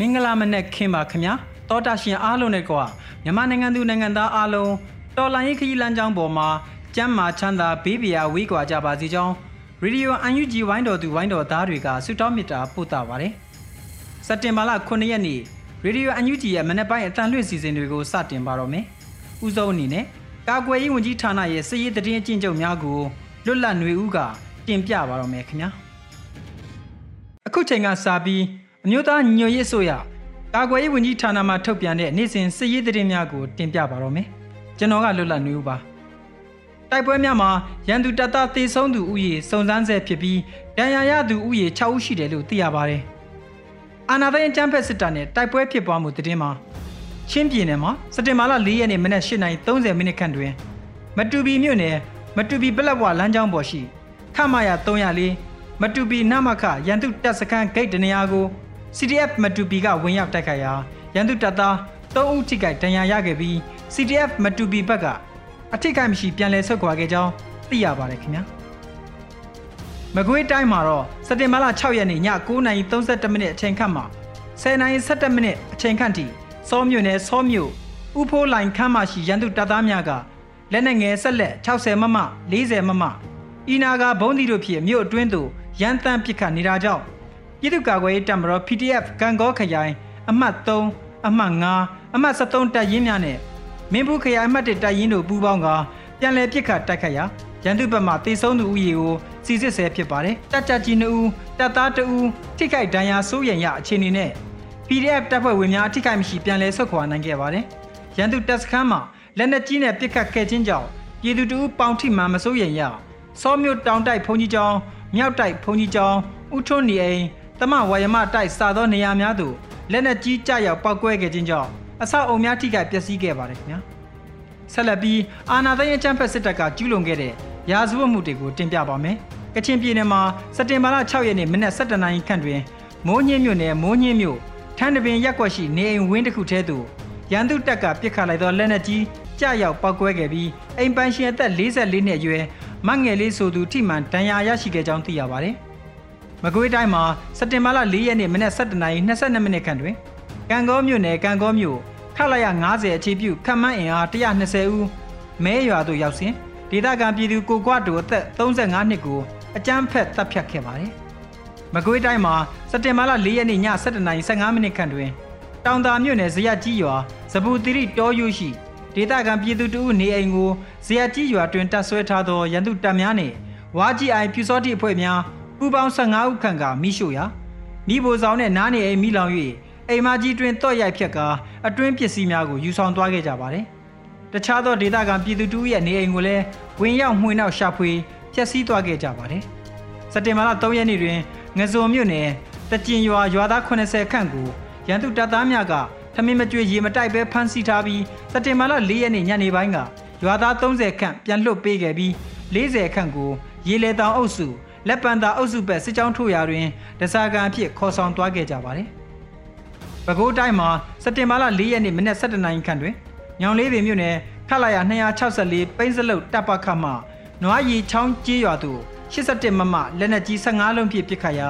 မင်္ဂလာမနက်ခင်းပါခင်ဗျာတောတာရှင်အားလုံးနဲ့ကွာမြန်မာနိုင်ငံသူနိုင်ငံသားအားလုံးတော်လိုင်းခရီးလမ်းကြောင်းပေါ်မှာကျမ်းမာချမ်းသာဘေးပရာဝေးကွာကြပါစေကြောင်းရေဒီယို UNG ဝိုင်းတော်သူဝိုင်းတော်သားတွေကဆုတောင်းမေတ္တာပို့တာပါတယ်စက်တင်ဘာလ9ရက်နေ့ရေဒီယို UNG ရဲ့မနက်ပိုင်းအတန်လွှင့်စီစဉ်တွေကိုစတင်ပါတော့မယ်ဥဆုံးအနေနဲ့ကာကွယ်ရေးဝန်ကြီးဌာနရဲ့စစ်ရေးတရင်အကျဉ်းချုပ်များကိုလွတ်လပ်ຫນွေဦးကတင်ပြပါတော့မယ်ခင်ဗျာအခုချိန်ကစပြီး အမျိုးသားညွတ်ရေးဆိုရကာကွယ်ရေးဝန်ကြီးဌာနမှထုတ်ပြန်တဲ့နေ့စဉ်စစ်ရေးသတင်းများကိုတင်ပြပါတော့မယ်ကျွန်တော်ကလွတ်လပ်နေဦးပါတိုက်ပွဲများမှာရန်သူတပ်သားသေဆုံးသူဥယေစုံစမ်းဆဲဖြစ်ပြီးဒဏ်ရာရသူဥယေ6ဦးရှိတယ်လို့သိရပါတယ်အာနာသိန်းအကြမ်းဖက်စစ်တပ်နဲ့တိုက်ပွဲဖြစ်ပွားမှုသတင်းမှာချင်းပြည်နယ်မှာစက်တင်ဘာလ4ရက်နေ့မနက်8:30မိနစ်ခန့်တွင် မတူပီမြို့နယ်မတူပီပလက်ဝလမ်းကြောင်းပေါ်ရှိခမရ304မတူပီနမခရန်သူတပ်စခန်းဂိတ်တနေရာကို CDF မတူပီကဝင်ရောက်တိုက်ခိုက်ရာရန်သူတပ်သား3ဦးထိခိုက်ဒဏ်ရာရခဲ့ပြီး CDF မတူပီဘက်ကအထိခိုက်မရှိပြန်လည်ဆုတ်ခွာခဲ့ကြောင်းသိရပါတယ်ခင်ဗျာမကွေးတိုင်းမှာတော့စက်တင်ဘာလ6ရက်နေ့ည9:32မိနစ်အချိန်ခန့်မှာ10:17မိနစ်အချိန်ခန့်ထိစောမြို့နယ်စောမြို့ဥဖိုးလိုင်ခမ်းမရှိရန်သူတပ်သားများကလက်နက်ငယ်ဆက်လက်60မမ40မမအီနာကဘုံဒီတို့ဖြစ်မြို့အတွင်းသို့ရန်တမ်းပစ်ခတ်နေတာကြောင့် ပြည်သူ့ကာကွယ်ရေးတပ်မတော် PDF ကံကောခရိုင် အမှတ်3အမှတ်5အမှတ်73တပ်ရင်းများနဲ့မင်းဘူးခရိုင်အမှတ်1တပ်ရင်းတို့ပူးပေါင်းကပြန်လည်ပစ်ခတ်တိုက်ခတ်ရာရန်သူဘက်မှတေဆုံးသူဦးရေကိုစီစစ်ဆဲဖြစ်ပါတယ်တပ်ကြကြီး2ဦးတပ်သား2ဦးထိခိုက်ဒဏ်ရာစိုးရိမ်ရအခြေအနေနဲ့ PDF တပ်ဖွဲ့ဝင်များထိခိုက်မရှိပြန်လည်ဆုတ်ခွာနိုင်ခဲ့ပါတယ်ရန်သူတပ်စခန်းမှာလက်နက်ကြီးနဲ့ပစ်ခတ်ခဲ့ခြင်းကြောင့်ပြည်သူတို့ပေါင်ထိမှန်မစိုးရိမ်ရစောမြို့တောင်တိုက်ဘုံကြီးကျောင်းမြောက်တိုက်ဘုံကြီးကျောင်းဥထွန်းနေအိမ် တမဝါယမတိုက်စာသောနေရာများသို့လက်နက်ကြီးကြရောက်ပောက်ကွဲခဲ့ခြင်းကြောင့်အဆောက်အုံများထိခိုက်ပျက်စီးခဲ့ပါတယ်ခင်ဗျာဆက်လက်ပြီးအာနာသိန်းအကြမ်းဖက်စစ်တပ်ကကျူးလွန်ခဲ့တဲ့ရာဇဝတ်မှုတွေကိုတင်ပြပါမယ်ကချင်ပြည်နယ်မှာစက်တင်ဘာလ6ရက်နေ့မနက်7:00နာရီခန့်တွင်မိုးညင်းမြို့နယ်မိုးညင်းမြို့ထန်းတပင်ရက်ွက်ရှိနေအိမ်ဝင်းတစ်ခုထဲသို့ရန်သူတပ်ကပစ်ခတ်လိုက်သောလက်နက်ကြီးကြရောက်ပောက်ကွဲခဲ့ပြီးအိမ်ပန်းရှင်အသက်44နှစ်အရွယ်မငယ်လေးဆိုသူထိမှန်ဒဏ်ရာရရှိခဲ့ကြောင်းသိရပါတယ်။ မကွေးတိုင်းမှာစက်တင်ဘာလ4ရက်နေ့မနက်7:22မိနစ်ခန့်တွင်ကံကောမြို့နယ်ကံကောမြို့ခလာရ90အခြေပြုခမန်းအင်အား120ဦးမဲရွာသို့ရောက်စဉ်ဒေသခံပြည်သူကိုကွာတူအသက်35နှစ်ကိုအကြမ်းဖက်တပ်ဖြတ်ခဲ့ပါတယ်။မကွေးတိုင်းမှာစက်တင်ဘာလ4ရက်နေ့ည7:15မိနစ်ခန့်တွင်တောင်သာမြို့နယ်ဇယကြီးရွာဇပူတိရိတောယူရှိဒေသခံပြည်သူတို့နေအိမ်ကိုဇယကြီးရွာတွင်တပ်ဆွဲထားသောရန်သူတပ်များနှင့်ဝါကြီးအိုင်ဖြူစောတိအဖွဲ့များ ပူပေါင်း15ဦးခန့်ကမိရှို့ရာမိဘဆောင်နဲ့နားနေအိမ်မိလောင်၍အိမ်မကြီးတွင်တော့ရိုက်ဖြတ်ကာအတွင်းပစ္စည်းများကိုယူဆောင်သွားခဲ့ကြပါတယ်။တခြားသောဒေသခံပြည်သူတို့ရဲ့နေအိမ်ကိုလည်းဝင်ရောက်မှွေနှောက်ရှာဖွေဖျက်ဆီးသွားခဲ့ကြပါတယ်။စက်တင်ဘာလ3ရက်နေ့တွင်ငဇုံမြို့နယ်တကျင်ရွာရွာသား80ခန့်ကိုရန်သူတပ်သားများကထမင်းမကြွေရေမတိုက်ပဲဖမ်းဆီးထားပြီးစက်တင်ဘာလ4ရက်နေ့ညနေပိုင်းကရွာသား30ခန့်ပြန်လွှတ်ပေးခဲ့ပြီး40ခန့်ကိုရေလေတောင်အုပ်စု လက်ပံသာအုပ်စုဘက်စစ်ကြောင်းထိုးရာတွင်ဒဇာကန်အဖြစ်ခေါ်ဆောင်သွားခဲ့ကြပါတယ်။ပဲခူးတိုင်းမှာစက်တင်ဘာလ၄ရက်နေ့မနက်7:00နာရီခန့်တွင်ညောင်လေးပင်မြို့နယ်ခလာရ264ပိန်းစလုတ်တပ်ပခမနွားရီချောင်းကျေးရွာသို့81မမလက်နက်ကြီး15လုံးဖြင့်ပစ်ခတ်ရာ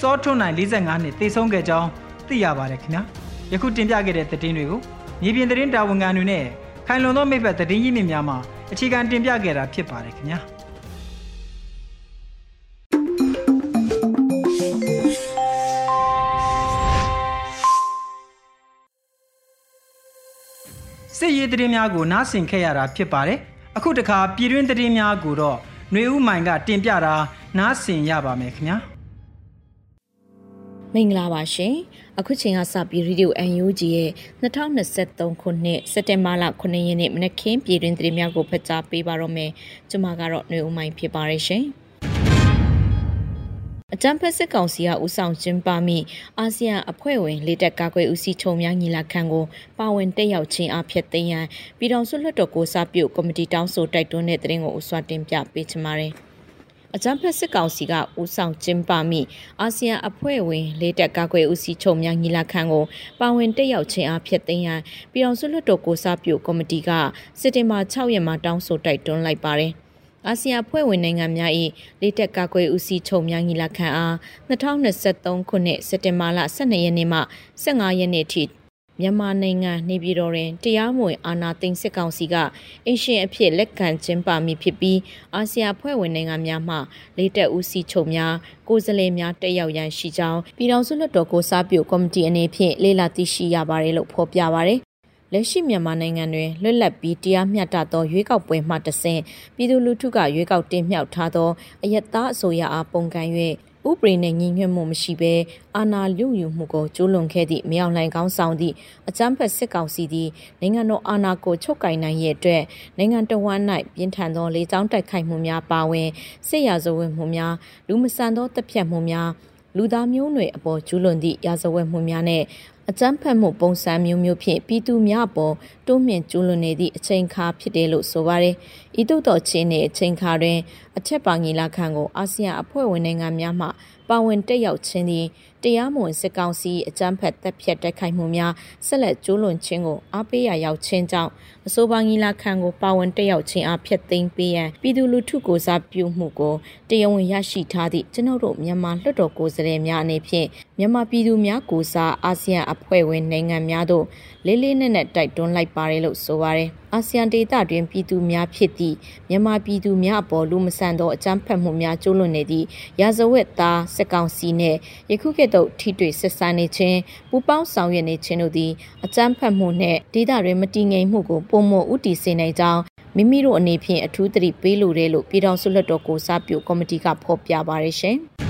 စောထွန်းနိုင်45နှစ်တေဆုံးခဲ့ကြောင်းသိရပါတယ်ခင်ဗျာ။ယခုတင်ပြခဲ့တဲ့သတင်းတွေကိုမြေပြင်သတင်းတာဝန်ခံတွေနဲ့ခိုင်လုံသောမိဘသတင်းရင်းမြစ်များမှအခြေခံတင်ပြခဲ့တာဖြစ်ပါတယ်ခင်ဗျာ။ စစ်ရေးသတင်းများကိုနားဆင်ခဲ့ရတာဖြစ်ပါတယ်အခုတခါပြည်တွင်းသတင်းများကိုတော့ຫນွေဦးမိုင်ကတင်ပြတာနားဆင်ရပါမယ်ခင်ဗျာမင်္ဂလာပါရှင်အခုချိန်ကစပြီးရေဒီယို UNG ရဲ့2023ခုနှစ်စက်တင်ဘာလ9ရက်နေ့မနက်ခင်းပြည်တွင်သတင်းများကိုဖတ်ကြားပေးပါတော့မယ်ကျွန်မကတော့ຫນွေဦးမိုင်ဖြစ်ပါရရှင် အကြံဖက်စစ်ကောင်စီကဦးဆောင်ကျင်းပမိအာဆီယံအဖွဲ့ဝင်လေတက်ကာကွယ်ဦးစီးချုပ်များညီလာခံကိုပါဝင်တက်ရောက်ခြင်းအဖြစ်သိရန်ပြည်တော်စုလွှတ်တော်ကိုစားပြုကော်မတီတောင်းဆိုတိုက်တွန်းတဲ့သတင်းကိုဥစွာတင်ပြပေးချင်ပါတယ်။အကြမ်းဖက်စစ်ကောင်စီကဦးဆောင်ကျင်းပမိအာဆီယံအဖွဲ့ဝင်လေးတက်ကားကွယ်ဦးစီးချုပ်များညီလာခံကိုပါဝင်တက်ရောက်ခြင်းအဖြစ်သိရန်ပြည်အောင်စုလွှတ်တော်ကိုစားပြုကော်မတီကစက်တင်ဘာ6ရက်မှာတောင်းဆိုတိုက်တွန်းလိုက်ပါတယ်။ အာဆီယံအဖွဲ့ဝင်နိုင်ငံများ၏လေးတက်ကာကွယ်ဦးစီးချုပ်များညီလာခံအား2023ခုနှစ်စက်တင်ဘာလ12ရက်နေ့မှ15ရက်နေ့ထိမြန်မာနိုင်ငံနေပြည်တော်တွင်တရားမဝင်အာဏာသိမ်းစစ်ကောင်စီကအင်ရှင်အဖြစ်လက်ခံကျင်းပမိဖြစ်ပြီးအာဆီယံဖွဲ့ဝင်နိုင်ငံများမှလေးတက်ဦးစီးချုပ်များကိုယ်စားလှယ်များတက်ရောက်ရန်ရှိကြောင်းပြည်ထောင်စုလွှတ်တော်ကိုစားပြုကော်မတီအနေဖြင့်လေးလာသိရှိရပါတယ်လို့ဖော်ပြပါရယ် လက်ရှိမြန်မာနိုင်ငံတွင်လွတ်လပ်ပြီးတရားမျှတသောရွေးကောက်ပွဲမှတဆင့်ပြည်သူလူထုကရွေးကောက်တင်မြှောက်ထားသောအယက်သားအစိုးရအားပုံကန်၍ဥပဒေနဲ့ညီညွတ်မှုမရှိဘဲအာဏာလူယူမှုကိုကျူးလွန်ခဲ့သည့်မြောင်လှိုင်ကောင်းဆောင်သည့်အကြမ်းဖက်စစ်ကောင်စီသည်နိုင်ငံတော်အာဏာကိုချုပ်ကိုင်နိုင်ရဲ့အတွက်နိုင်ငံတော်ဝန်၌ပြင်းထန်သောလေကြောင်းတိုက်ခိုက်မှုများပါဝင်စစ်ရာဇဝတ်မှုများလူမဆန်သောတပ်ဖြတ်မှုများလူသားမျိုးနွယ်အပေါ်ကျူးလွန်သည့်ရာဇဝတ်မှုများနဲ့ အကြမ်းဖက်မှုပုံစံမျိုးမျိုးဖြင့်ပြည်သူများအပေါ် တိုးမြင့်ကျူးလွန်နေသည့်အချိန်အခါဖြစ်တယ်လို့ဆိုပါတယ်။ဤသို့သောချင်းနှင့်အချိန်အခါတွင်အထက်ပါငီလာခံကိုအာဆီယံအဖွဲ့ဝင်နိုင်ငံများမှပါဝင်တက်ရောက်ခြင်းသည်တရားမဝင်စစ်ကောင်စီအကြမ်းဖက်တပ်ဖြတ်တိုက်ခိုက်မှုများဆက်လက်ကျူးလွန်ခြင်းကိုအားပေးရရောက်ခြင်းကြောင့်အဆိုပါငီလာခံကိုပါဝင်တက်ရောက်ခြင်းအဖြစ်သိမ်းပေးရန်ပြည်သူလူထုကိုစားပြုမှုကိုတရားဝင်ရရှိထားသည့်ကျွန်ုပ်တို့မြန်မာလွှတ်တော်ကိုယ်စားလှယ်များအနေဖြင့်မြန်မာပြည်သူများကိုစားအာဆီယံအဖွဲ့ဝင်နိုင်ငံများသို့လေးလေးနက်နက်တိုက်တွန်းလိုက်ပါတယ်လို့ဆိုပါတယ်။အာဆီယံဒေသတွင်ပြည်သူများဖြစ်သည့်မြန်မာပြည်သူများအပေါ်လူမဆန်သောအကြမ်းဖက်မှုများကျူးလွန်နေသည့်ရာဇဝတ်သားစစ်ကောင်စီနှင့်ယခုကဲ့သို့ထိတွေ့ဆက်ဆံနေခြင်းပူပေါင်းဆောင်ရွက်နေခြင်းတို့သည်အကြမ်းဖက်မှုနှင့်ဒေသတွင်မတည်ငြိမ်မှုကိုပုံမဥတီစေနိုင်ကြောင်းမိမိတို့အနေဖြင့်အထူးသတိပေးလိုတယ်လို့ပြည်ထောင်စုလွှတ်တော်ကိုစားပြုကော်မတီကဖော်ပြပါရရှင်။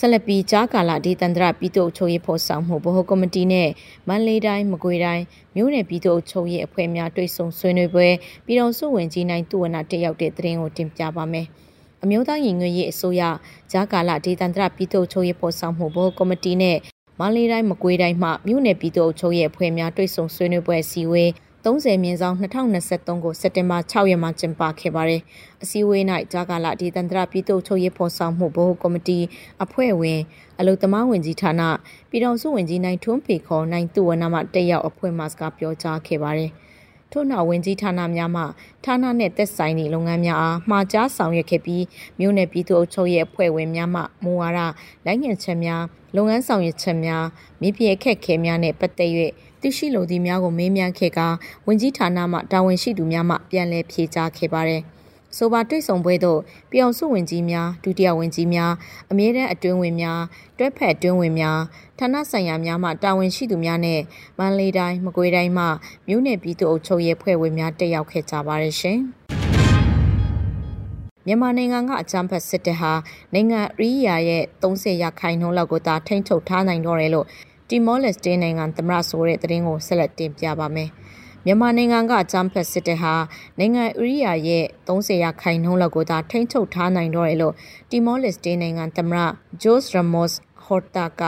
ဆက်လက်ပြီးကြားကာလဒေသန္တရပြည်သူ့အချုပ်ရေးဖော်ဆောင်မှုဗဟိုကော်မတီနဲ့မန္တလေးတိုင်းမကွေးတိုင်းမြို့နယ်ပြည်သူ့အချုပ်ရေးအဖွဲ့များတွေ့ဆုံဆွေးနွေးပွဲပြည်တော်စုဝင်ကြီးနိုင်သူဝနာတက်ရောက်တဲ့တဲ့ရင်ကိုတင်ပြပါမယ်။အမျိုးသားညီညွတ်ရေးအစိုးရကြားကာလဒေသန္တရပြည်သူ့အချုပ်ရေးဖော်ဆောင်မှုဗဟိုကော်မတီနဲ့မန္တလေးတိုင်းမကွေးတိုင်းမှမြို့နယ်ပြည်သူ့အချုပ်ရေးအဖွဲ့များတွေ့ဆုံဆွေးနွေးပွဲအစည်းအဝေး 30မြင်းဆောင်2023ကိုစက်တင်ဘာ6ရက်မှာကျင်းပခဲ့ပါတယ်။အစည်းအဝေး၌ဂျာကာလာဒီတန္တရပြည်သူ့ချုပ်ရေးဖော်ဆောင်မှုဘိုးကော်မတီအဖွဲ့ဝင်အလုသမားဝင်ကြီးဌာနပြည်တော်စုဝင်ကြီးနိုင်ထွန်းပေခေါ်နိုင်သူဝနာမှတက်ရောက်အဖွဲ့မှစကားပြောကြားခဲ့ပါတယ်။ထို့နောက်ဝင်ကြီးဌာနများမှဌာနနှင့်သက်ဆိုင်သည့်လုပ်ငန်းများအားမှာကြားဆောင်ရွက်ခဲ့ပြီးမြို့နယ်ပြည်သူ့အုပ်ချုပ်ရေးအဖွဲ့ဝင်များမှမူဝါဒလိုက်ငင်ချက်များလုပ်ငန်းဆောင်ရွက်ချက်များမိပြည့်အခက်ခဲများနှင့်ပတ်သက်၍ သိရှိလိုသည့်များကိုမေးမြန်းခဲ့ကာဝင်ကြီးဌာနမှတာဝန်ရှိသူများမှပြန်လည်ဖြေကြားခဲ့ပါတယ်။ဆိုပါတွေ့ဆုံပွဲသို့ပြောင်စုဝင်ကြီးများဒုတိယဝင်ကြီးများအမြဲတမ်းအတွင်းဝင်များတွဲဖက်အတွင်းဝင်များဌာနဆိုင်ရာများမှတာဝန်ရှိသူများနဲ့မန္တလေးတိုင်းမကွေးတိုင်းမှမြို့နယ်ပြည်သူ့အုပ်ချုပ်ရေးဖွဲ့ဝင်များတက်ရောက်ခဲ့ကြပါတယ်ရှင်။မြန်မာနိုင်ငံကအကြမ်းဖက်စစ်တပ်ဟာနိုင်ငံရီးယာရဲ့30ရာခိုင်နှုန်းလောက်ကိုသာထိန်းချုပ်ထားနိုင်တော့တယ်လို့ တီမောလက်စတေးနိုင်ငံသမရဆိုတဲ့သတင်းကိုဆက်လက်တင်ပြပါမယ်။မြန်မာနိုင်ငံကဂျမ်ဖက်စစ်တပ်ဟာနိုင်ငံဥရိယာရဲ့30ရာခိုင်နှုန်းလောက်ကိုသာထိန်းချုပ်ထားနိုင်တော့တယ်လို့တီမောလက်စတေးနိုင်ငံသမရဂျိုးစ်ရမော့စ်ဟော်တာက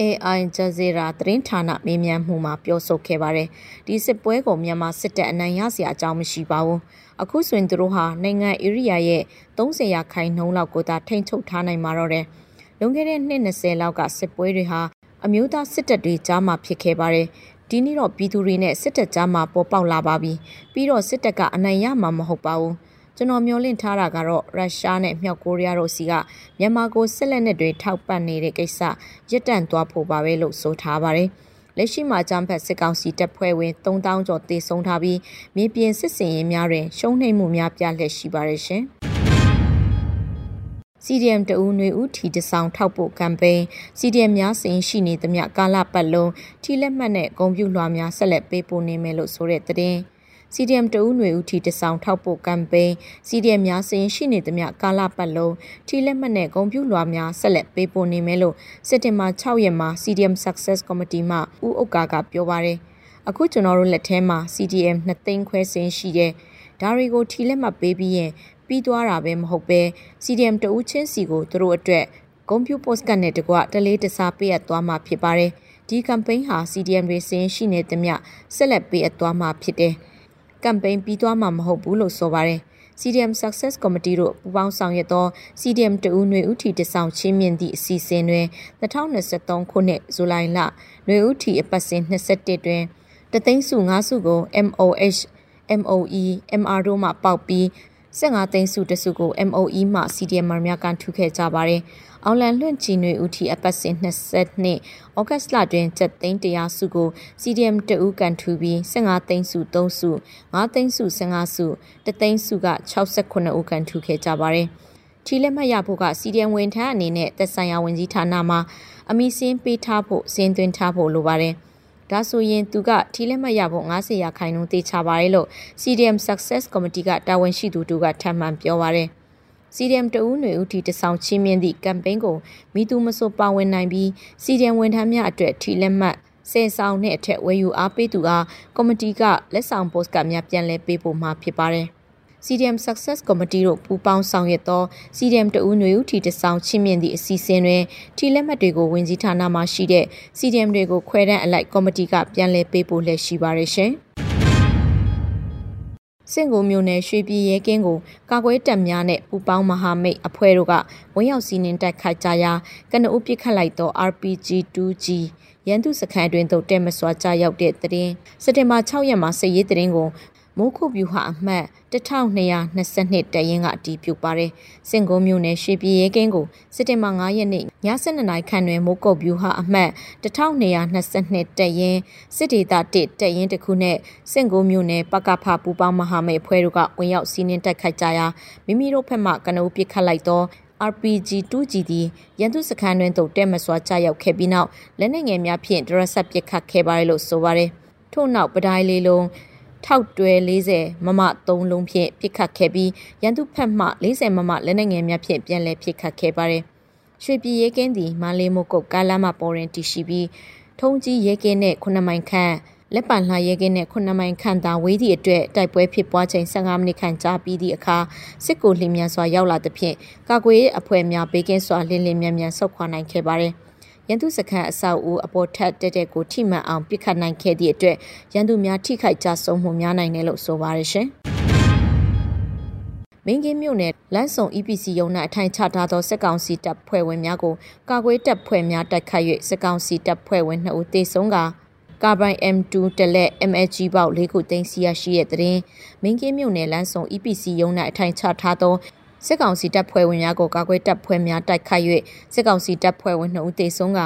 AI ဂျဇီရာသတင်းဌာနမေးမြန်းမှုမှာပြောဆိုခဲ့ပါတယ်။ဒီစစ်ပွဲကိုမြန်မာစစ်တပ်အနိုင်ရစရာအကြောင်းမရှိပါဘူး။အခုဆိုရင်သူတို့ဟာနိုင်ငံဧရိယာရဲ့30ရာခိုင်နှုန်းလောက်ကိုသာထိန်းချုပ်ထားနိုင်မှာတော့တယ်။လွန်ခဲ့တဲ့နှစ်20လောက်ကစစ်ပွဲတွေဟာ အမျိုးသားစစ်တပ်တွေကြားမှာဖြစ်ခဲ့ပါတယ်။ဒီနေ့တော့ပြည်သူတွေနဲ့စစ်တပ်ကြားမှာပေါ်ပေါက်လာပါပြီ။ပြီးတော့စစ်တပ်ကအနိုင်ရမှာမဟုတ်ပါဘူး။ကျွန်တော်မျှော်လင့်ထားတာကတော့ရုရှားနဲ့မြောက်ကိုရီးယားတို့စီကမြန်မာကိုစစ်လက်နက်တွေထောက်ပံ့နေတဲ့ကိစ္စရပ်တန့်သွားဖို့ပါပဲလို့ဆိုထားပါတယ်။လက်ရှိမှာဂျမ်ဖက်စစ်ကောင်စီတပ်ဖွဲ့ဝင်3000ကျော်တေဆုံးထားပြီးမြေပြင်စစ်စင်ရေးများတွင်ရှုံးနှိမ်မှုများပြလျက်ရှိပါတယ်ရှင်။ CDM တဦးနှွေဦးထီတဆောင်ထောက်ပို့ကမ်ပိန်း CDM များစင်ရှိနေသမျှကာလပတ်လုံးထီလက်မှတ်နဲ့ဂုံပြူလွှာများဆက်လက်ပေးပို့နေမယ်လို့ဆိုတဲ့သတင်း CDM တဦးနှွေဦးထီတဆောင်ထောက်ပို့ကမ်ပိန်း CDM များစင်ရှိနေသမျှကာလပတ်လုံးထီလက်မှတ်နဲ့ဂုံပြူလွှာများဆက်လက်ပေးပို့နေမယ်လို့စက်တင်ဘာ6ရက်မှာ CDM Success Committee မှဦးဥက္ကာကပြောပါရယ်အခုကျွန်တော်တို့လက်ထဲမှာ CDM 2သိန်းခွဲစင်ရှိတဲ့ဒါတွေကိုထီလက်မှတ်ပေးပြီးရင် ပြီးသွားတာပဲမဟုတ်ပဲ CDM တဦးချင်းစီကိုသူတို့အတွက်ဂုံပြူပို့စကတ်နဲ့တကွတလေးတစားပေးအပ်သွားမှာဖြစ်ပါတယ်။ဒီကမ်ပိန်းဟာ CDM တွေစင်းရှိနေသမျှဆက်လက်ပေးအပ်သွားမှာဖြစ်တယ်။ကမ်ပိန်းပြီးသွားမှာမဟုတ်ဘူးလို့ဆိုပါတယ်။ CDM Success Committee တို့ပူးပေါင်းဆောင်ရွက်သော CDM တဦးຫນွေဥတီတဆောင်ချင်းမြင့်သည့်အစီအစဉ်တွင်2023ခုနှစ်ဇူလိုင်လຫນွေဥတီအပတ်စဉ်21တွင်တသိန်းစု5စုကို MOH MOE MR တို့မှပေါက်ပြီး 15သိန်းစုတစုကို MOE မှ CDM များကန်ထူခဲ့ကြပါတယ်။အောင်လန်လွန့်ချီနွေဦးထီအပတ်စဉ်22ဩဂတ်လတွင်7သိန်း100စုကို CDM တဦးကန်ထူပြီး15သိန်းစု3စု5သိန်းစု15စုတသိန်းစုက69ဦးကန်ထူခဲ့ကြပါတယ်။ထီလက်မှတ်ရဖို့က CDM ဝန်ထမ်းအနေနဲ့သက်ဆိုင်ရာဝန်ကြီးဌာနမှာအမိစင်းပေးထားဖို့စင်းသွင်းထားဖို့လိုပါတယ်။ ဒါဆိုရင်သူကထီလက်မှတ်ရဖို့90ရာခိုင်နှုန်းသေချာပါရဲ့လို့ CDM Success Committee ကတာဝန်ရှိသူတို့ကထပ်မံပြောပါရယ် CDM တဦးຫນွေဦးထီတဆောင်ချင်းမြင့်သည့်ကမ်ပိန်းကိုမိသူမဆိုပါဝင်နိုင်ပြီး CDM ဝန်ထမ်းများအတွက်ထီလက်မှတ်ဆယ်ဆောင်နဲ့အထက်ဝယ်ယူအားပေးသူအားကော်မတီကလက်ဆောင်ပို့စကများပြန်လည်ပေးပို့မှာဖြစ်ပါတယ် CDM Success Committee တို့ပူးပေါင်းဆောင်ရွက်သော CDM တဦးຫນွေဦးထီတဆောင်ချင်းမြင့်သည့်အစီအစဉ်တွင်ထီလက်မှတ်တွေကိုဝင်ကြီးဌာနမှရှိတဲ့ CDM တွေကိုခွဲတန်းအလိုက်ကော်မတီကပြန်လည်ပေးပို့လည်ရှိပါရရှင်။စင်ကိုမျိုးနယ်ရွှေပြည်ရဲကင်းကိုကာကွယ်တပ်များနဲ့ပူပေါင်းမဟာမိတ်အဖွဲ့တို့ကဝန်ရောက်စီးနှင်တိုက်ခိုက်ကြရာကနဦးပစ်ခတ်လိုက်သော RPG 2G ရန်သူစခန်းတွင်သို့တဲမစွာကြရောက်တဲ့တရင်စက်တင်ဘာ6ရက်မှာစစ်ရေးတရင်ကို မိုးခုဗျူဟာအမှတ်1222တရင်ကအတီးပြုတ်ပါတယ်။စင်ကုန်းမြို့နယ်ရွှေပြည်ရဲကင်းကိုစက်တင်ဘာ9ရက်နေ့ည7:00နာရီခန့်တွင်မိုးကုတ်ဗျူဟာအမှတ်1222တရင်စစ်ဒေသ1တရင်တစ်ခုနဲ့စင်ကုန်းမြို့နယ်ပကဖပူပေါင်းမဟာမိတ်အဖွဲ့တို့ကဝင်ရောက်စီးနင်းတိုက်ခိုက်ကြရာမိမိတို့ဘက်မှကနဦးပစ်ခတ်လိုက်သော RPG 2G သည်ရန်သူစခန်းတွင်သို့တဲမစွာကြရောက်ခဲ့ပြီးနောက်လက်နက်ငယ်များဖြင့်ဒရဆက်ပစ်ခတ်ခဲ့ပါတယ်လို့ဆိုပါတယ်။ထို့နောက်ပဒိုင်လေးလုံး ထောက်တွဲ40မမ3လုံးဖြင့်ပစ်ခတ်ခဲ့ပြီးရန်သူဖက်မှ40မမလက်နက်ငယ်များဖြင့်ပြန်လည်ပစ်ခတ်ခဲ့ပါတယ်။ရွှေပြည်ရဲကင်းသည်မန္လေးမို့ကုတ်ကားလမ်းမှပေါ်ရင်တည်ရှိပြီးထုံးကြီးရဲကင်းနဲ့9မိုင်ခန့်လက်ပံလှရဲကင်းနဲ့9မိုင်ခန့်သာဝေးသည့်အတွက်တိုက်ပွဲဖြစ်ပွားချိန်15မိနစ်ခန့်ကြာပြီးသည့်အခါစစ်ကိုလျင်မြန်စွာရောက်လာသဖြင့်ကာကွယ်ရေးအဖွဲ့များဘေးကင်းစွာလင်းလင်းမြန်မြန်ဆုတ်ခွာနိုင်ခဲ့ပါတယ်။ ရန်သူစခန်းအဆောက်အဦအပေါ်ထပ်တက်တက်ကိုထိမှန်အောင်ပစ်ခတ်နိုင်ခဲ့သည့်အတွက်ရန်သူများထိခိုက်ကြဆုံးမှုများနိုင်တယ်လို့ဆိုပါရရှင်။မင်းကင်းမြို့နယ်လမ်းစုံ EPC ရုံး၌အထိုင်ချထားသောစစ်ကောင်စီတပ်ဖွဲ့ဝင်များကိုကာကွယ်တပ်ဖွဲ့များတိုက်ခတ်၍စစ်ကောင်စီတပ်ဖွဲ့ဝင်2ဦးသေဆုံးကကာဘိုင် M2 တလက် MLG ပေါက်၄ခုသိမ်းစီရရှိတဲ့တဲ့မင်းကင်းမြို့နယ်လမ်းစုံ EPC ရုံး၌အထိုင်ချထားသော စစ်ကောင်စီတပ်ဖွဲ့ဝင်များကိုကာကွယ်တပ်ဖွဲ့များတိုက်ခိုက်၍စစ်ကောင်စီတပ်ဖွဲ့ဝင်2ဦးသေဆုံးက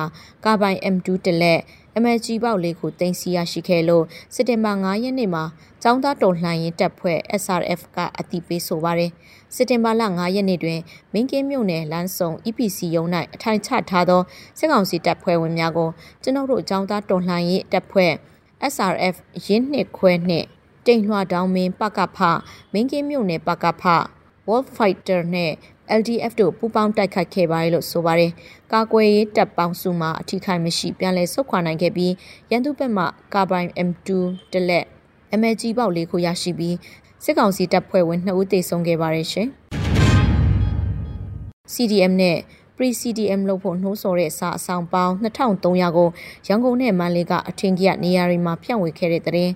ကာပိုင် M2 တလက် MLG ပေါက်လေးကိုတင်စီရရှိခဲ့လို့စက်တင်ဘာ9ရက်နေ့မှာចောင်းသားတော်လှန်ရေးတပ်ဖွဲ့ SRF ကအတိပေးဆိုပါတယ်စက်တင်ဘာလ9ရက်နေ့တွင်မင်းကင်းမြို့နယ်လမ်းစုံ EPC ရုံး၌အထိုင်ချထားသောစစ်ကောင်စီတပ်ဖွဲ့ဝင်များကိုကျွန်ုပ်တို့ចောင်းသားတော်လှန်ရေးတပ်ဖွဲ့ SRF ရင်းနှစ်ခွဲနှင့်တိမ်လွှာတောင်းမင်းပကဖမင်းကင်းမြို့နယ်ပကဖ Wolf Fighter နဲ့ LDF တို့ပူးပေါင်းတိုက်ခိုက်ခဲ့ပါတယ်လို့ဆိုပါတယ်။ကာကွယ်ရေးတပ်ပေါင်းစုမှအထိခိုက်မရှိပြန်လည်ဆုတ်ခွာနိုင်ခဲ့ပြီးရန်သူဘက်မှကာဘိုင် M2 တလက် MLG ပေါက်လေးခုရရှိပြီးစစ်ကောင်စီတပ်ဖွဲ့ဝင်2ဦးသေဆုံးခဲ့ပါတယ်ရှင်။ CDM နဲ့ Pre-CDM လို့ဖို့နှိုးဆော်တဲ့စာအဆောင်ပေါင်း2300ကိုရန်ကုန်နဲ့မန္တလေးကအထင်ကြီးနေရာတွေမှာဖြန့်ဝေခဲ့တဲ့တဲ့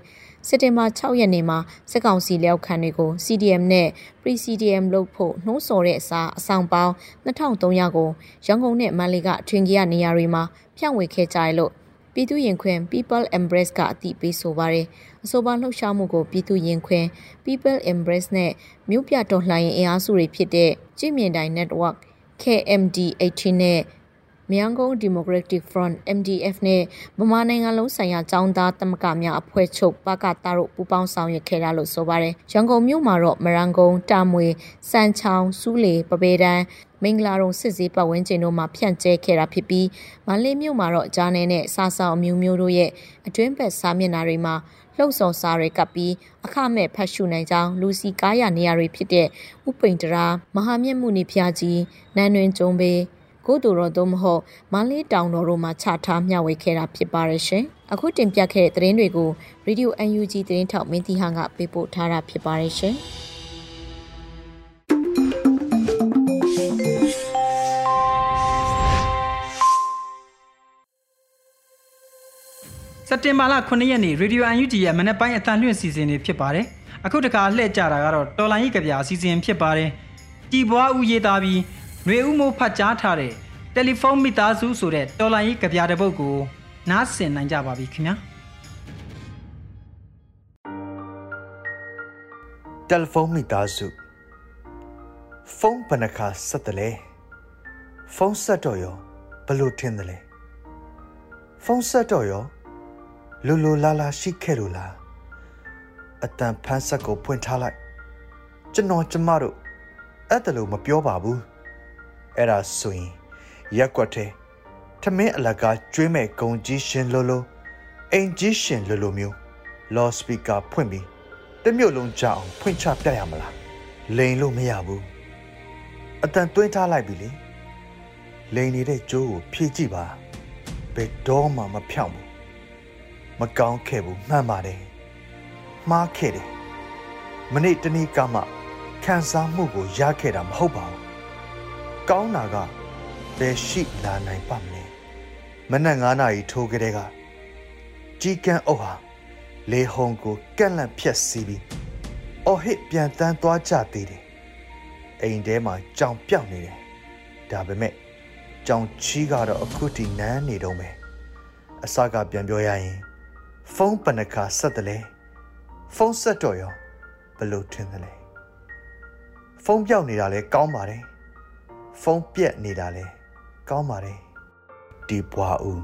စက်တင်ဘာ6ရက်နေ့မှာစစ်ကောင်စီလက်အောက်ခံတွေကို CDM နဲ့ Pre-CDM လုပ်ဖို့နှိုးဆော်တဲ့အစားအဆောင်ပေါင်း2300ကိုရန်ကုန်နဲ့မန္တလေးကထွင်ကြီးရနေရာတွေမှာဖြန့်ဝေခဲ့ကြရလို့ပြည်သူရင်ခွင် People Embrace ကအတိပေးဆိုပါတယ်အဆိုပါလှုပ်ရှားမှုကိုပြည်သူရင်ခွင် People Embrace နဲ့မြို့ပြတော်လှန်ရေးအင်အားစုတွေဖြစ်တဲ့ကြည်မြင့်တိုင်း Network KMD 18 နဲ့ မြန်ကုန် Democratic Front MDF နဲ့ဗမာနိုင်ငံလုံးဆိုင်ရာចောင်းသားတမကများအဖွဲ့ချုပ်ပကတာတို့ပူးပေါင်းဆောင်ရွက်ခဲ့တာလို့ဆိုပါတယ်။ရန်ကုန်မြို့မှာတော့မရန်ကုန်တာမွေစံချောင်းစူးလေပပေတန်းမင်္ဂလာတုံစစ်စည်းပတ်ဝန်းကျင်တို့မှာဖြန့်ကျဲခဲ့တာဖြစ်ပြီးမန္တလေးမြို့မှာတော့ဂျာနယ်နဲ့စာဆောင်အမျိုးမျိုးတို့ရဲ့အတွင်းဘက်စာမျက်နှာတွေမှာလှုပ်ဆောင်စာတွေကပ်ပြီးအခမဲ့ဖတ်ရှုနိုင်ကြောင်းလူစီကားရနေရာတွေဖြစ်တဲ့ဥပိန်တရာမဟာမြတ်မှုနေဖျားကြီးနန်းတွင်ကျုံပေ ကိုတူတော်တို့မဟုတ်မန္တလေးတောင်တော်တို့မှာချထားမျှဝေခဲ့တာဖြစ်ပါရဲ့ရှင်အခုတင်ပြခဲ့တဲ့သတင်းတွေကို Radio UNG သတင်းထောက်မင်းတီဟန်ကပေးပို့ထားတာဖြစ်ပါရဲ့ရှင်စက်တင်ဘာလ9ရက်နေ့ Radio UNG ရဲ့မနက်ပိုင်းအတန်လွင့်စီစဉ်နေဖြစ်ပါတယ်။အခုတခါလှည့်ကြတာကတော့တော်လိုင်းကြီးကြပြအစီအစဉ်ဖြစ်ပါတယ်။ကြည်ပွားဦးရေးသားပြီး ຫນွေဦးမိုးဖတ်ကြားထားတဲ့တယ်လီဖုန်းမိသားစုဆိုတဲ့တော်လိုင်းကြီးကြပြတဲ့ပုတ်ကိုနားဆင်နိုင်ကြပါပြီခင်ဗျာ။တယ်လီဖုန်းမိသားစုဖုန်းဘဏ္ဍခါဆက်တယ်လေဖုန်းဆက်တော့ရောဘလို့ထင်တယ်လဲဖုန်းဆက်တော့ရောလူလူလာလာရှိခဲ့လို့လားအတန်ဖန်းဆက်ကိုဖွင့်ထားလိုက်ကျွန်တော်ကျမတို့အဲ့တလို့မပြောပါဘူး အဲ့ဒါဆိုရင်ရက်ွက်တဲ့ထမင်းအလကားကျွေးမဲ့ဂုံကြီးရှင်လိုလိုအိမ်ကြီးရှင်လိုလိုမျိုး လော့စပီကာဖွင့်ပြီးတမျိုးလုံးကြအောင်ဖွင့်ချပြရမလားလိန်လို့မရဘူးအတန်တွင်းထားလိုက်ပြီလေလိန်နေတဲ့ကြိုးကိုဖြည့်ကြည့်ပါဘယ်တော့မှမဖြောင့်ဘူးမကောင်းခဲ့ဘူးမှန်ပါတယ်မှားခဲ့တယ်မနေ့တနေ့ကမှခံစားမှုကိုရခဲ့တာမဟုတ်ပါဘူး ကောင်းတာကဘယ်ရှိလာနိုင်ပါမလဲမနက်9နာရီထိုးကြတဲ့ကကြီးကန်းအုပ်ဟာလေဟုံကိုကန့်လန့်ဖြက်စီးပြီးအော်ဟစ်ပြန်တန်းသွားကြသေးတယ်အိမ်ထဲမှာကြောင်ပြောက်နေတယ်ဒါပေမဲ့ကြောင်ချီးကတော့အခုထိနန်းနေတော့မယ်အစကပြန်ပြောရရင် ဖုန်းပနခါဆက်တယ်လေဖုန်းဆက်တော့ရောဘလို့ထင်တယ်လဲဖုန်းပြောက်နေတာလဲကောင်းပါတယ် ဖုန်းပြက်နေတာလဲကောင်းပါတယ်ဒီဘွားဦး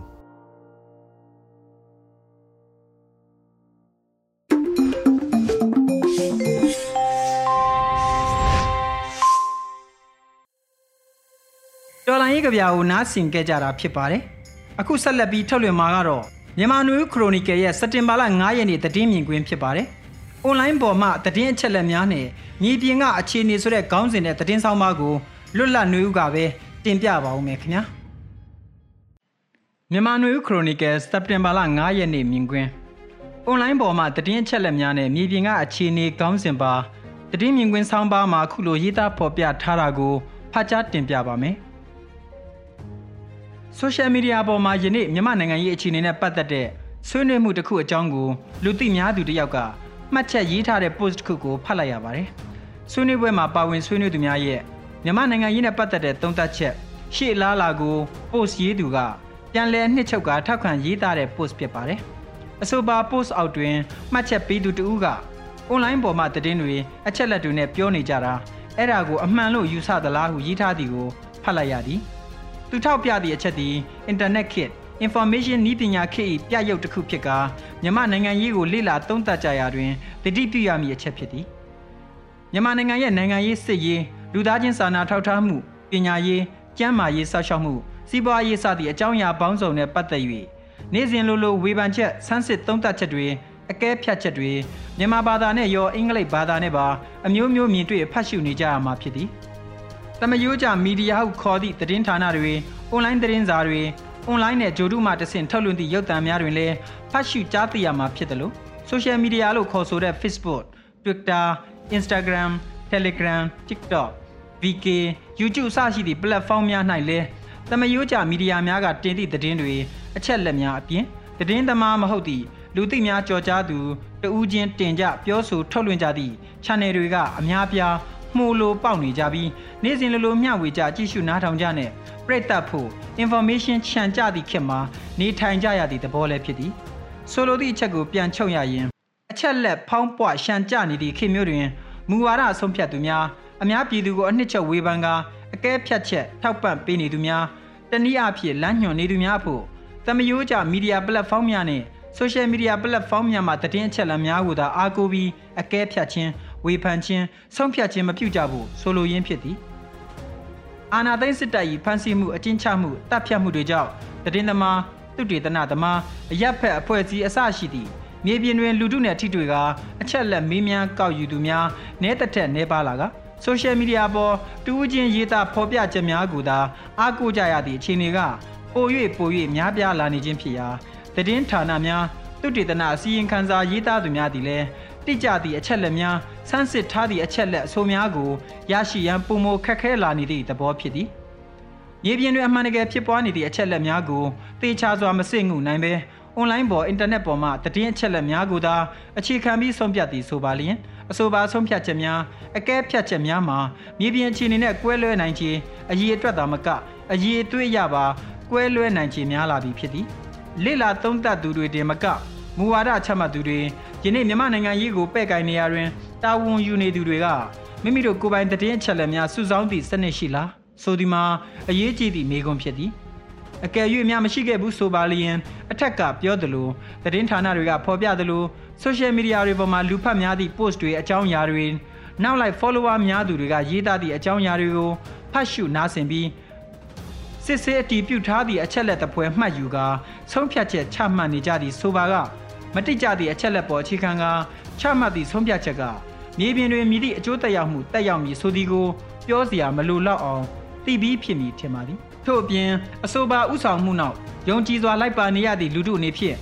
တော်လိုင်းရေးကြပြာကိုနားဆင်ကြကြတာဖြစ်ပါတယ်အခုဆက်လက်ပြီးထုတ်လွှင့်မှာကတော့မြန်မာနွေခရိုနီကယ်ရဲ့စက်တင်ဘာလ9ရက်နေ့သတင်းမြင်ကွင်းဖြစ်ပါတယ်။ online ပေါ်မှာသတင်းအချက်အလက်များနဲ့မြေပြင်ကအခြေအနေဆိုတဲ့ခေါင်းစဉ်နဲ့သတင်းဆောင်ပါကို လွတ်လပ်နွေဦးကပဲတင်ပြပါဦးမယ်ခင်ဗျာ။မြန်မာနွေဦးခရိုနီကယ်စက်တင်ဘာလ9ရက်နေ့မြင်ကွင်း online ပေါ်မှာသတင်းအချက်အလက်များနဲ့မြေပြင်ကအခြေအနေခေါင်းစဉ်ပါသတင်းမြင်ကွင်းဆောင်းပါးမှာခုလိုရေးသားဖော်ပြထားတာကိုဖတ်ကြားတင်ပြပါမယ်။ social media ပေါ်မှာယနေ့မြန်မာနိုင်ငံရေးအခြေအနေနဲ့ပတ်သက်တဲ့ဆွေးနွေးမှုတစ်ခုအကြောင်းကိုလူသိများသူတစ်ယောက်ကမှတ်ချက်ရေးထားတဲ့ post တစ်ခုကိုဖတ်လိုက်ရပါတယ်။ဆွေးနွေးပွဲမှာပါဝင်ဆွေးနွေးသူများရဲ့ မြန်မာနိုင်ငံရေးနဲ့ပတ်သက်တဲ့သုံးသပ်ချက်ရှေ့လားလာကို post ရေးသူကပြန်လည်နှစ်ချုပ်ကထောက်ခံရေးသားတဲ့ post ဖြစ်ပါတယ်။အဆိုပါ post အောက်တွင်မှတ်ချက်ပေးသူတဦးက online ပေါ်မှာသတင်းတွေအချက်လက်တွေနဲ့ပြောနေကြတာအဲ့ဒါကိုအမှန်လို့ယူဆသလားဟုရေးထားသည်ကိုဖတ်လိုက်ရသည်။သူထောက်ပြသည့်အချက်သည် internet ခေတ် information နည်းပညာခေတ်၏ပြရုပ်တစ်ခုဖြစ်ကာမြန်မာနိုင်ငံရေးကိုလေ့လာသုံးသပ်ကြရာတွင်တတိပြုရမည့်အချက်ဖြစ်သည်မြန်မာနိုင်ငံရဲ့နိုင်ငံရေးစစ်ရေး လူသားချင်းစာနာထောက်ထားမှုပညာရေးကျန်းမာရေးစောင့်ရှောက်မှုစီးပွားရေးစသည့်အကြောင်းအရာပေါင်းစုံနဲ့ပတ်သက်၍နေ့စဉ်လိုလိုဝေဖန်ချက်ဆန်းစစ်သုံးသပ်ချက်တွေအကဲဖြတ်ချက်တွေမြန်မာဘာသာနဲ့ရောအင်္ဂလိပ်ဘာသာနဲ့ပါအမျိုးမျိုးမြင်တွေ့ဖတ်ရှုနေကြရမှာဖြစ်သည်။တမယိုးကြမီဒီယာဟုခေါ်သည့်သတင်းဌာနတွေအွန်လိုင်းသတင်းစာတွေအွန်လိုင်းနဲ့ဂျိုဒုမှတဆင့်ထုတ်လွှင့်သည့်ရုပ်သံများတွင်လည်းဖတ်ရှုကြားသိရမှာဖြစ်တယ်လို့ဆိုရှယ်မီဒီယာလို့ခေါ်ဆိုတဲ့ Facebook, Twitter, Instagram, Telegram, TikTok, VK, YouTube စရှိသည့် platform များ၌လည်းတမယိုးကြမီဒီယာများကတင်သည့်သတင်းတွေအချက်လက်များအပြင်သတင်းသမားမဟုတ်သည့်လူသိများကြော်ကြားသူတဦးချင်းတင်ကြပြောဆိုထုတ်လွှင့်ကြသည့် channel တွေကအများပြားမှုလိုပေါက်နေကြပြီးနေ့စဉ်လိုလိုမျှဝေကြကြည့်ရှုနားထောင်ကြနဲ့ပြည့်တက်ဖို့ information ခြံကြသည့်ခေတ်မှာနေထိုင်ကြရသည့်သဘောလည်းဖြစ်သည်ဆိုလိုသည့်အချက်ကိုပြန်ချုပ်ရရင်အချက်လက်ဖောင်းပွရှံကြနေသည့်ခေတ်မျိုးတွင်မူဝါဒအဆုံးဖြတ်သူများ အများပြည်သူကိုအနှစ်ချုပ်ဝေဖန်ကာအကဲဖြတ်ချက်ထောက်ပံ့ပေးနေသူများတနည်းအားဖြင့်လမ်းညွှန်နေသူများဖို့သမယိုးကြမီဒီယာပလက်ဖောင်းများနဲ့ social media platform များမှာသတင်းအချက်အလက်များကိုသာအားကိုးပြီးအကဲဖြတ်ခြင်းဝေဖန်ခြင်းဆုံးဖြတ်ခြင်းမပြုကြဖို့ဆိုလိုရင်းဖြစ်သည်အာနာသိန်းစစ်တပ်၏ဖမ်းဆီးမှုအကျဉ်းချမှုတပ်ဖြတ်မှုတွေကြောင့်သတင်းသမားသူတေသနသမားအရက်ဖက်အဖွဲ့အစည်းအစရှိသည့်မြေပြင်တွင်လူထုနှင့်ထိတွေ့ကာအချက်လက်မေးမြန်းကောက်ယူသူများနဲတက်ထက်နဲပါလာက ဆိုရှယ်မီဒီယာပေါ်တူးချင်းရေးသားဖော်ပြချက်များကိုသာအားကိုးကြရသည့်အခြေအနေကပို၍ပို၍များပြားလာနေခြင်းဖြစ်ရာသတင်းဌာနများသူတေသနအစည်းအဝေးခန်းစာရေးသားသူများသည်လည်းတိကျသည့်အချက်လက်များဆန်းစစ်ထားသည့်အချက်လက်အဆိုများကိုရရှိရန်ပုံမခက်ခဲလာနေသည့်သဘောဖြစ်သည်မြေပြင်တွင်အမှန်တကယ်ဖြစ်ပွားနေသည့်အချက်လက်များကိုသေချာစွာမစစ်ငုနိုင်ပဲအွန်လိုင်းပေါ်အင်တာနက်ပေါ်မှသတင်းအချက်လက်များကိုသာအခြေခံပြီးဆုံးဖြတ်သည်ဆိုပါလျင် အဆိုပါဆုံးဖြတ်ချက်များအကဲဖြတ်ချက်များမှာမြေပြင်အခြေအနေနဲ့ကွဲလွဲနိုင်ခြင်းအရေးအတွက်သာမကအရေးအသွေးရပါကွဲလွဲနိုင်ခြင်းများလာပြီဖြစ်သည်လေလာသုံးသပ်သူတွေတင်မကမူဝါဒချမှတ်သူတွေယနေ့မြန်မာနိုင်ငံရေးကိုပဲ့ကိုင်နေရတွင်တာဝန်ယူနေသူတွေကမိမိတို့ကိုယ်ပိုင်တည်င်းအချက်လက်များစုဆောင်းသည့်စနစ်ရှိလားဆိုဒီမှာအရေးကြီးသည့်မေးခွန်းဖြစ်သည်အကယ်၍များမရှိခဲ့ဘူးဆိုပါလျင်အထက်ကပြောသလိုသတင်းဌာနတွေကဖော်ပြသလို social media တွေပေါ်မှာလူဖတ်များသည့် post တွေအကြောင်းအရာတွေနောက်လိုက် follower များသူတွေကရေးသားသည့်အကြောင်းအရာတွေကိုဖတ်ရှုနားဆင်ပြီးစစ်ဆေးအတီးပြုတ်ထားသည့်အချက်လက်တပွဲမှတ်ယူကာဆုံးဖြတ်ချက်ချမှတ်နေကြသည့်ဆိုပါကမတိကျသည့်အချက်လက်ပေါ်အခြေခံကချမှတ်သည့်ဆုံးဖြတ်ချက်ကမြေပြင်တွင်မြည်သည့်အကျိုးသက်ရောက်မှုတက်ရောက်မည်ဆိုသည်ကိုပြောစရာမလိုတော့အောင်သိပြီးဖြစ်မည်ထင်ပါသည်ထို့အပြင်အဆိုပါဥဆောင်မှုနောက်ယုံကြည်စွာလိုက်ပါနေရသည့်လူထုအနေဖြင့်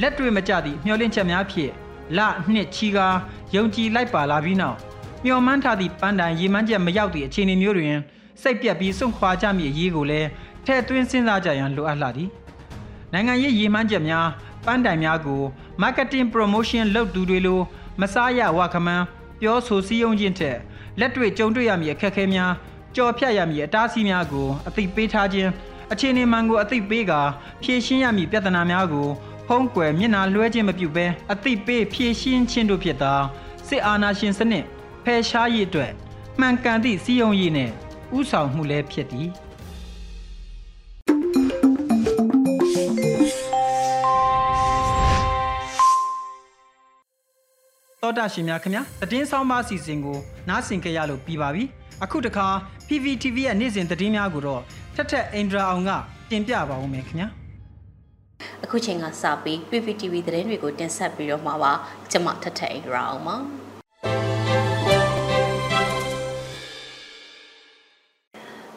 လက်တွေ့မကျသည့်မျှော်လင့်ချက်များဖြင့်လနှစ်ချီကာယုံကြည်လိုက်ပါလာပြီးနောက်မျှော်မှန်းထားသည့်ပန်းတိုင်ရေမှန်းချက်မရောက်သည့်အခြေအနေမျိုးတွင်စိတ်ပြက်ပြီးစွန့်ခွာကြမည့်အရေးကိုလည်းထည့်သွင်းစဉ်းစားကြရန်လိုအပ်လာသည်နိုင်ငံရေးရေမှန်းချက်များပန်းတိုင်များကို marketing promotion လုပ်သူတွေလိုမစားရဝခမန်းပြောဆိုစည်းရုံးခြင်းထက်လက်တွေ့ကြုံတွေ့ရမည့်အခက်အခဲများကြော်ဖြတ်ရမည့်အတားအဆီးများကိုအသိပေးထားခြင်းအခြေအနေမှန်ကိုအသိပေးကာဖြေရှင်းရမည့်ပြဿနာများကို ဖုံးကွယ်မျက်နှာလွှဲခြင်းမပြုဘဲအသိပေးဖြေရှင်းခြင်းတို့ဖြစ်သောစစ်အာဏာရှင်စနစ်ဖယ်ရှားရေးအတွက်မှန်ကန်သည့်စည်းရုံးရေးနှင့်ဥဆောင်မှုလည်းဖြစ်သည်တော်တာရှင်များခင်ဗျာတည်င်းဆောင်ပါစီစဉ်ကိုနားဆင်ကြရလို့ပြီးပါပြီအခုတခါ PVTV ရဲ့နေ့စဉ်သတင်းများကိုတော့ထက်ထက်အင်ဒရာအောင်ကတင်ပြပါဦးမယ်ခင်ဗျာ အခုချိန်ကစပြီး PPTV သတင်းတွေကိုတင်ဆက်ပြီးတော့မှာပါကျွန်မထက်ထက်အင်ဒရာအောင်ပါ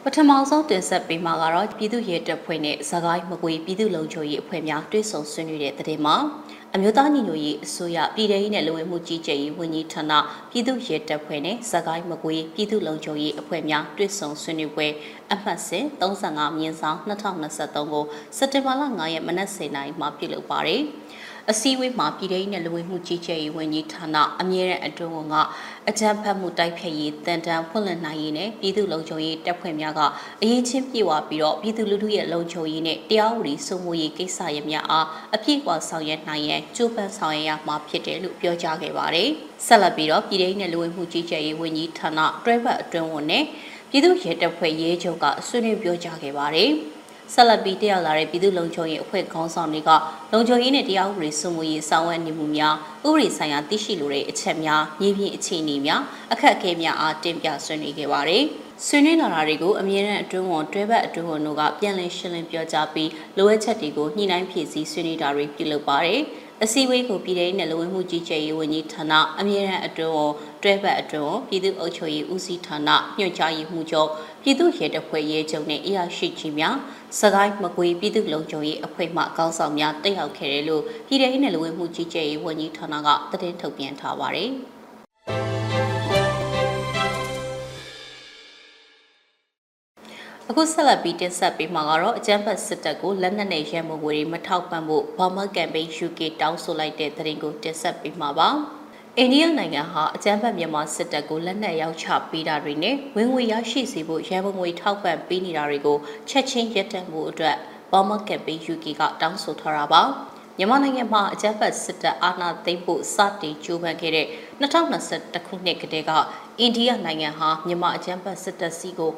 ပထမဆုံးတင်ဆက်ပေးမှာကတော့ပြည်သူ့ရဲတပ်ဖွဲ့နဲ့ဇကိုင်းမကွေပြည်သူ့လုံခြုံရေးအဖွဲ့များတွဲဆုံဆွေးနွေးတဲ့တဲ့မှာ အမျိုးသားညီညွတ်ရေးအစိုးရပြည်ထောင်စုနဲ့လူဝင်မှုကြီးကြပ်ရေးဝန်ကြီးဌာနပြည်သူ့ရဲတပ်ဖွဲ့နဲ့ဇကိုင်းမကွေပြည်သူ့လုံခြုံရေးအဖွဲ့များတွဲဆုံဆွေးနွေးပွဲအမှတ်စဉ်35မြင်းဆောင်2023ကိုစက်တင်ဘာလ9ရက်မနက်10:00နာရီမှာပြုလုပ်ပါတယ်။ အစည်းအဝေးမှာပြည်ထောင်နဲ့လူဝင်မှုကြီးကြပ်ရေးဝန်ကြီးဌာနအမြဲတမ်းအတွင်းဝန်ကအကြံဖတ်မှုတိုက်ဖျက်ရေးတန်တန်ဖွင့်လှစ်နိုင်ရေးနဲ့ပြည်သူ့လုံခြုံရေးတပ်ဖွဲ့များကအရေးချင်းပြေဝပြီးတော့ပြည်သူလူထုရဲ့လုံခြုံရေးနဲ့တရားဥပဒေစိုးမိုးရေးကိစ္စရပ်များအားအပြည့်အဝဆောင်ရွက်နိုင်ရန်ကြိုးပမ်းဆောင်ရွက်ရမှာဖြစ်တယ်လို့ပြောကြားခဲ့ပါတယ်။ဆက်လက်ပြီးတော့ပြည်ထောင်နဲ့လူဝင်မှုကြီးကြပ်ရေးဝန်ကြီးဌာနတွဲဘက်အတွင်းဝန်နဲ့ပြည်သူ့ရဲတပ်ဖွဲ့ရေးချုပ်ကဆွေးနွေးပြောကြားခဲ့ပါတယ်။ ဆက်လက်ပြီးတက်ရောက်လာတဲ့ပြည်သူ့လုံခြုံရေးအဖွဲ့ခေါင်းဆောင်တွေကလုံခြုံရေးနဲ့တရားဥပဒေစိုးမိုးရေးဆောင်ရွက်နေမှုများဥပဒေဆိုင်ရာသိရှိလိုတဲ့အချက်များမြေပြင်အခြေအနေများအခက်အခဲများအားတင်ပြဆွေးနွေးခဲ့ပါတယ်။ဆွေးနွေးလာတာတွေကိုအမြဲတမ်းအတွင်းဝန်တွဲဘက်အတွင်းဝန်တို့ကပြန်လည်ရှင်းလင်းပြောကြားပြီးလိုအပ်ချက်တွေကိုညှိနှိုင်းဖြည့်ဆည်းဆွေးနွေးတာတွေပြုလုပ်ပါတယ်။အစည်းအဝေးကိုပြည်ထောင်နဲ့လူဝင်မှုကြီးကြပ်ရေးဝန်ကြီးဌာနအမြဲတမ်းအတွင်းဝန်တွဲဘက်အတွင်းဝန်ပြည်သူ့အုပ်ချုပ်ရေးဦးစီးဌာနညွှန်ကြားရေးမှူးချုပ်ပြည်သူ့ရဲတပ်ဖွဲ့ရဲချုပ်နဲ့အရာရှိကြီးများ စကိုင်းမကွေပြည်သူ့လုံခြုံရေးအဖွဲ့မှကောင်းဆောင်များတက်ရောက်ခဲ့တယ်လို့ပြည်ထောင်နဲ့လူဝင်မှုကြီးကြပ်ရေးဝန်ကြီးဌာနကသတင်းထုတ်ပြန်ထားပါတယ်။အခုဆက်လက်ပြီးတင်ဆက်ပေးမှာကတော့အကြမ်းဖက်စစ်တပ်ကိုလက်နက်နဲ့ရဲမငွေတွေမထောက်ပံ့ဖို့ဘာမကမ်ပိန်း UK တောင်းဆိုလိုက်တဲ့သတင်းကိုတင်ဆက်ပေးမှာပါ။ အိန္ဒိယနိုင်ငံဟာအကြမ်းဖက်မြန်မာစစ်တပ်ကိုလက်နက်ရောက်ချပေးတာတွေနဲ့ဝင်ငွေရရှိစေဖို့ရဲမငွေထောက်ပံ့ပေးနေတာတွေကိုချက်ချင်းရပ်တန့်ဖို့အတွက်ဘာမကမ်ပိန်း UK ကတောင်းဆိုထားတာပါ။မြန်မာနိုင်ငံမှာအကြမ်းဖက်စစ်တပ်အာဏာသိမ်းဖို့စတင်ကြိုးပမ်းခဲ့တဲ့2021ခုနှစ်ကတည်းကအိန္ဒိယနိုင်ငံဟာမြန်မာအကြမ်းဖက်စစ်တပ်စီကို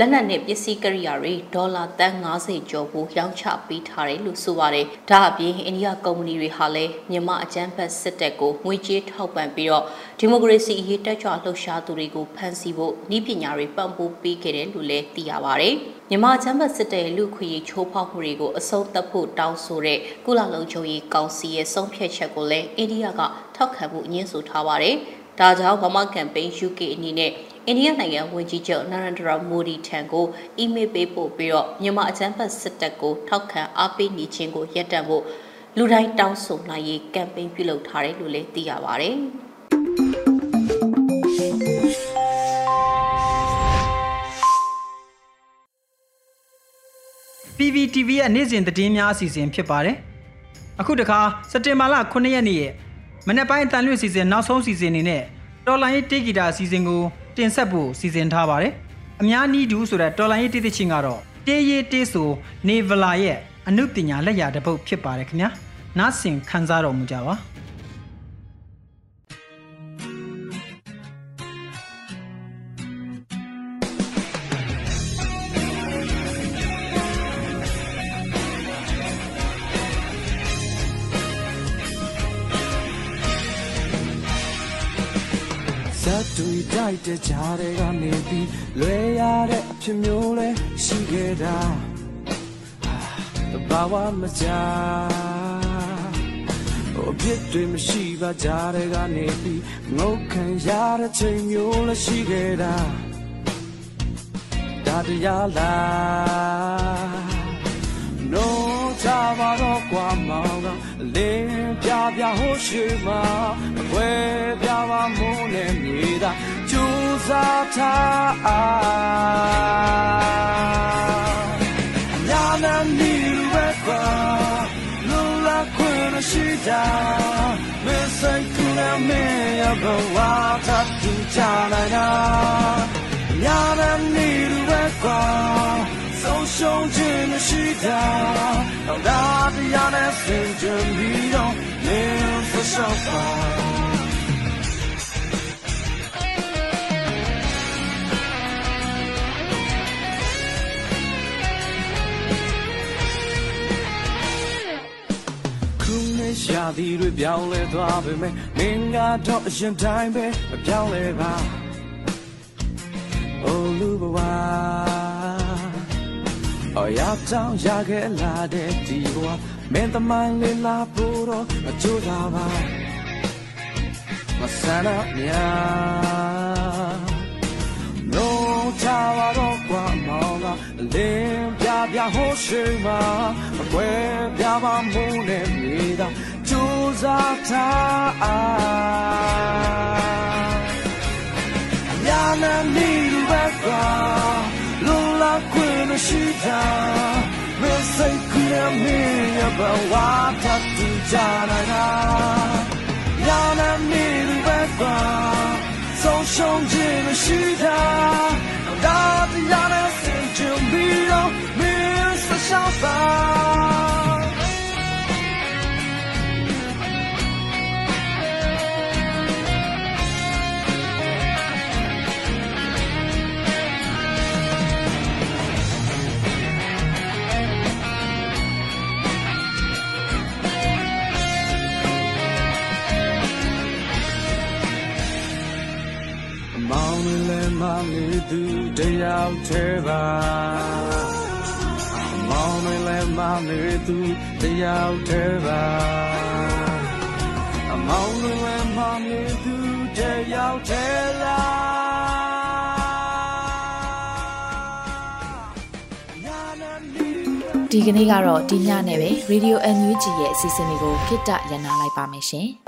လက်နက်နဲ့ပစ္စည်းကရိယာတွေဒေါ်လာတန်း90ကျော်ကိုရောင်းချပေးထားတယ်လို့ဆိုပါတယ်။ဒါအပြင်အိန္ဒိယကုမ္ပဏီတွေဟာလည်းမြန်မာအကြမ်းဖက်စစ်တပ်ကိုငွေကြေးထောက်ပံ့ပြီးတော့ဒီမိုကရေစီအရေးတက်ကြွလှုပ်ရှားသူတွေကိုဖမ်းဆီးဖို့ဤပညာတွေပံ့ပိုးပေးခဲ့တယ်လို့လည်းသိရပါတယ်။မြန်မာချမ်းဘတ်စစ်တဲ့လူခွေချိုးဖောက်မှုတွေကိုအဆုံးသတ်ဖို့တောင်းဆိုတဲ့ကုလလုံခြုံရေးကောင်စီရဲ့ဆုံးဖြတ်ချက်ကိုလည်းအိန္ဒိယကထောက်ခံမှုညှင်းဆိုထားပါတယ်။ဒါကြောင့်ဗမာကမ်ပိန်း UK အနေနဲ့ အိန္ဒိယနိုင်ငံဝန်ကြီးချုပ်နရန်ဒရာမိုဒီထံကိုအီးမေးလ်ပေးပို့ပြီးတော့မြန်မာအကြမ်းဖက်စစ်တပ်ကိုထောက်ခံအားပေးနေခြင်းကိုရပ်တန့်ဖို့လူတိုင်းတောင်းဆိုနိုင်ရေးကမ်ပိန်းပြုလုပ်ထားတယ်လို့လည်းသိရပါတယ်။ PPTV ရဲ့နေ့စဉ်သတင်းများအစီအစဉ်ဖြစ်ပါတယ်။အခုတခါစက်တင်ဘာလ9ရက်နေ့ရဲ့မနေ့ပိုင်းအတန်လွင့်စီစဉ်နောက်ဆုံးစီစဉ်နေနဲ့တော်လိုင်းတေးဂီတာအစီအစဉ်ကို တင်ဆက်ဖို့စီစဉ်ထားပါတယ်။အများနီးဒူဆိုတဲ့တော်လိုင်းတေးသချင်းကတော့တေးရေးတေးဆိုနေဗလာရဲ့အနုပညာလက်ရာတစ်ပုဒ်ဖြစ်ပါတယ်ခင်ဗျာ။နားဆင်ခံစားတော်မူကြပါ။ တိုက်တဲ့ကြားတွေကနေပြီးလွယ်ရတဲ့အဖြစ်မျိုးလဲရှိခဲ့တာဘာဝမကြဟိုပြစ်တွေမရှိပါကြားတွေကနေပြီးငုတ်ခံရတဲ့ချိန်မျိုးလဲရှိခဲ့တာဒါတရားလား no ချပါတော့ကွာမောင်က လင်းပြပြဟိုရှိမှာအခွဲပြပါမိုးနဲ့မြေသာကြိုးစားထားအညာနာနီပဲကွာလူလာခွင့်ရှိတာမဆိုင်ကူရမေရဘဝသတ်တူချနိုင်တာညာနာနီပဲကွာ ဆုံးရှုံးခြင်းမရှိတာတော့ဒါတရားနဲ့ဆင်ခြင်ပြီးတော့လင်းဖျောက်ပါရှာသည်တွေပြောင်းလဲသွားပေမဲ့မင်းကတော့အရင်တိုင်းပဲမပြောင်းလဲပါအိုလူဘဝ အော်ရတောင်ရခဲ့လာတဲ့ဒီဘဝမင်းသမိုင်းလေးလာဖို့တော့အကျိုးသာပါမဆန္ဒများနိုးချပါတော့ကွာမောင်ကလင်းပြပြဟိုးရှိမှာမကွဲပြပါမိုးနဲ့မြေသာကြိုးစားထားညာနာနေပဲကွာလုံးလာ ခွင့်မရှိတာမစိတ်ကူရမင်းရဘဝထပ်တူကြလာတာညာနာနေပဲကွာဆုံးရှုံးခြင်းမရှိတာဒါတရားနဲ့စင်ကြုံပြီးတော့မင်းဆက်ရှောက်ပါ သူတယောက်သေးပါမောင်လည်းမမေသူတယောက်သေးပါမောင်လည်းမမေသူတယောက်သေးလားဒီကနေ့ကတော့ဒီညနဲ့ပဲ Radio NUG ရဲ့အစီအစဉ်လေးကိုခਿੱတရနာလိုက်ပါမယ်ရှင်။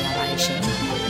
။